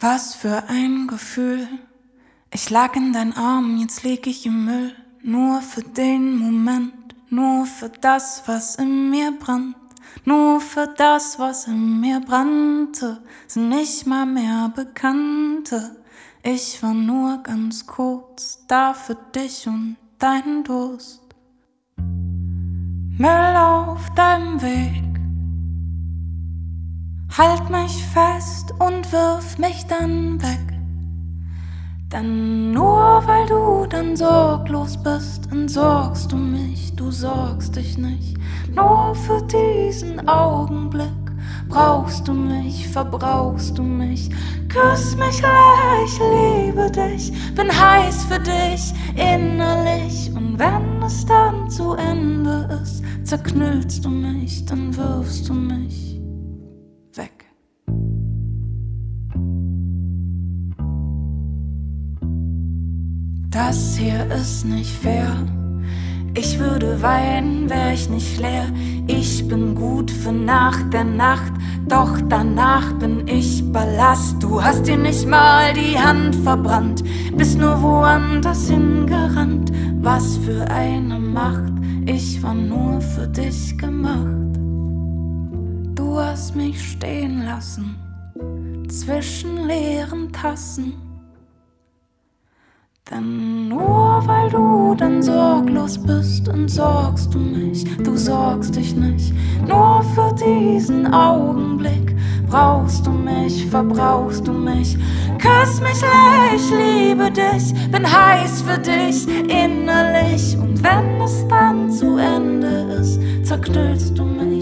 Was für ein Gefühl. Ich lag in deinen Armen, jetzt lieg ich im Müll. Nur für den Moment, nur für das, was in mir brannt. Nur für das, was in mir brannte, sind nicht mal mehr Bekannte. Ich war nur ganz kurz da für dich und deinen Durst. Müll auf deinem Weg Halt mich fest und wirf mich dann weg. Denn nur weil du dann sorglos bist, entsorgst du mich, du sorgst dich nicht. Nur für diesen Augenblick brauchst du mich, verbrauchst du mich. Küss mich leer, ich liebe dich, bin heiß für dich innerlich. Und wenn es dann zu Ende ist, zerknüllst du mich, dann wirfst du mich weg. Das hier ist nicht fair. Ich würde weinen, wär ich nicht leer. Ich bin gut für nach der Nacht, doch danach bin ich Ballast. Du hast dir nicht mal die Hand verbrannt, bist nur woanders hingerannt. Was für eine Macht, ich war nur für dich gemacht. Du hast mich stehen lassen zwischen leeren Tassen. Denn nur weil du dann sorglos bist, entsorgst du mich, du sorgst dich nicht. Nur für diesen Augenblick brauchst du mich, verbrauchst du mich. Küss mich ich liebe dich, bin heiß für dich innerlich. Und wenn es dann zu Ende ist, zerknüllst du mich.